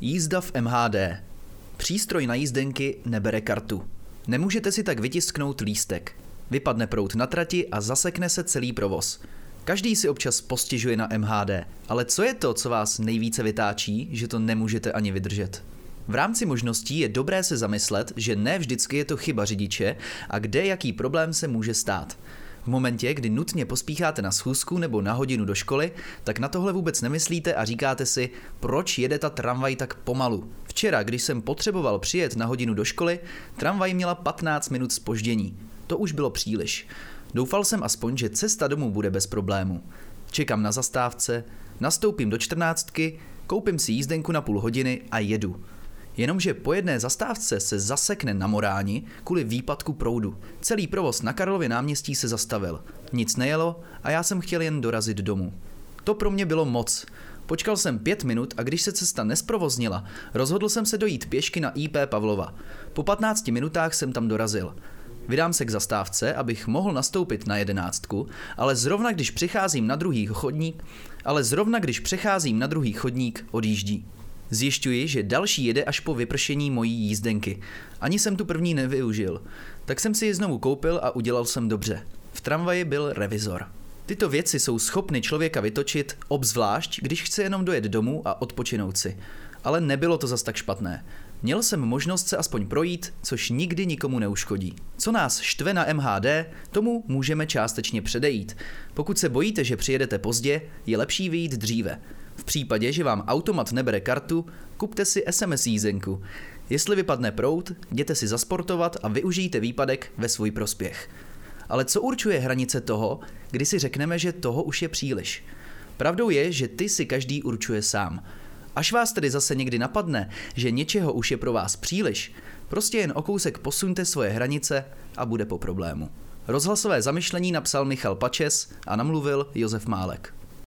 Jízda v MHD. Přístroj na jízdenky nebere kartu. Nemůžete si tak vytisknout lístek. Vypadne prout na trati a zasekne se celý provoz. Každý si občas postižuje na MHD, ale co je to, co vás nejvíce vytáčí, že to nemůžete ani vydržet? V rámci možností je dobré se zamyslet, že ne vždycky je to chyba řidiče a kde jaký problém se může stát. Momentě, kdy nutně pospícháte na schůzku nebo na hodinu do školy, tak na tohle vůbec nemyslíte a říkáte si, proč jede ta tramvaj tak pomalu. Včera, když jsem potřeboval přijet na hodinu do školy, tramvaj měla 15 minut spoždění. To už bylo příliš. Doufal jsem aspoň, že cesta domů bude bez problému. Čekám na zastávce, nastoupím do čtrnáctky, koupím si jízdenku na půl hodiny a jedu. Jenomže po jedné zastávce se zasekne na Moráni kvůli výpadku proudu. Celý provoz na Karlově náměstí se zastavil. Nic nejelo a já jsem chtěl jen dorazit domů. To pro mě bylo moc. Počkal jsem pět minut a když se cesta nesprovoznila, rozhodl jsem se dojít pěšky na IP Pavlova. Po 15 minutách jsem tam dorazil. Vydám se k zastávce, abych mohl nastoupit na jedenáctku, ale zrovna když přicházím na druhý chodník, ale zrovna když přecházím na druhý chodník, odjíždí. Zjišťuji, že další jede až po vypršení mojí jízdenky. Ani jsem tu první nevyužil. Tak jsem si ji znovu koupil a udělal jsem dobře. V tramvaji byl revizor. Tyto věci jsou schopny člověka vytočit, obzvlášť, když chce jenom dojet domů a odpočinout si. Ale nebylo to zas tak špatné. Měl jsem možnost se aspoň projít, což nikdy nikomu neuškodí. Co nás štve na MHD, tomu můžeme částečně předejít. Pokud se bojíte, že přijedete pozdě, je lepší vyjít dříve. V případě, že vám automat nebere kartu, kupte si SMS jízdenku. Jestli vypadne prout, jděte si zasportovat a využijte výpadek ve svůj prospěch. Ale co určuje hranice toho, kdy si řekneme, že toho už je příliš? Pravdou je, že ty si každý určuje sám. Až vás tedy zase někdy napadne, že něčeho už je pro vás příliš, prostě jen o kousek posuňte svoje hranice a bude po problému. Rozhlasové zamyšlení napsal Michal Pačes a namluvil Josef Málek.